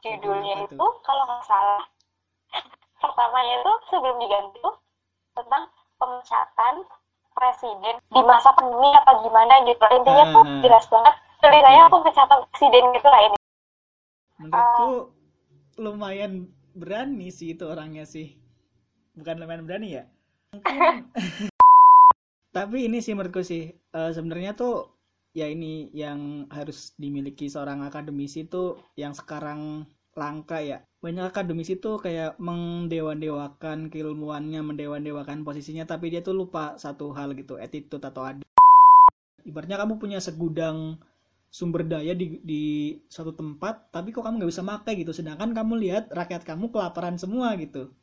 judulnya itu kalau nggak salah pertamanya itu sebelum diganti tuh tentang pemecatan presiden di masa pandemi apa gimana gitu. Intinya tuh Ah. jelas banget tulisannya pemecatan presiden gitu lah ini. Menurutku lumayan berani sih itu orangnya sih. Bukan lumayan berani ya? Mungkin- tapi ini sih menurutku sih eh, sebenarnya tuh ya ini yang harus dimiliki seorang akademisi tuh yang sekarang langka ya. Banyak akademisi tuh kayak mendewa-dewakan keilmuannya mendewa-dewakan posisinya tapi dia tuh lupa satu hal gitu attitude atau ada ibaratnya kamu punya segudang sumber daya di, di suatu tempat tapi kok kamu nggak bisa makai gitu. Sedangkan kamu lihat rakyat kamu kelaparan semua gitu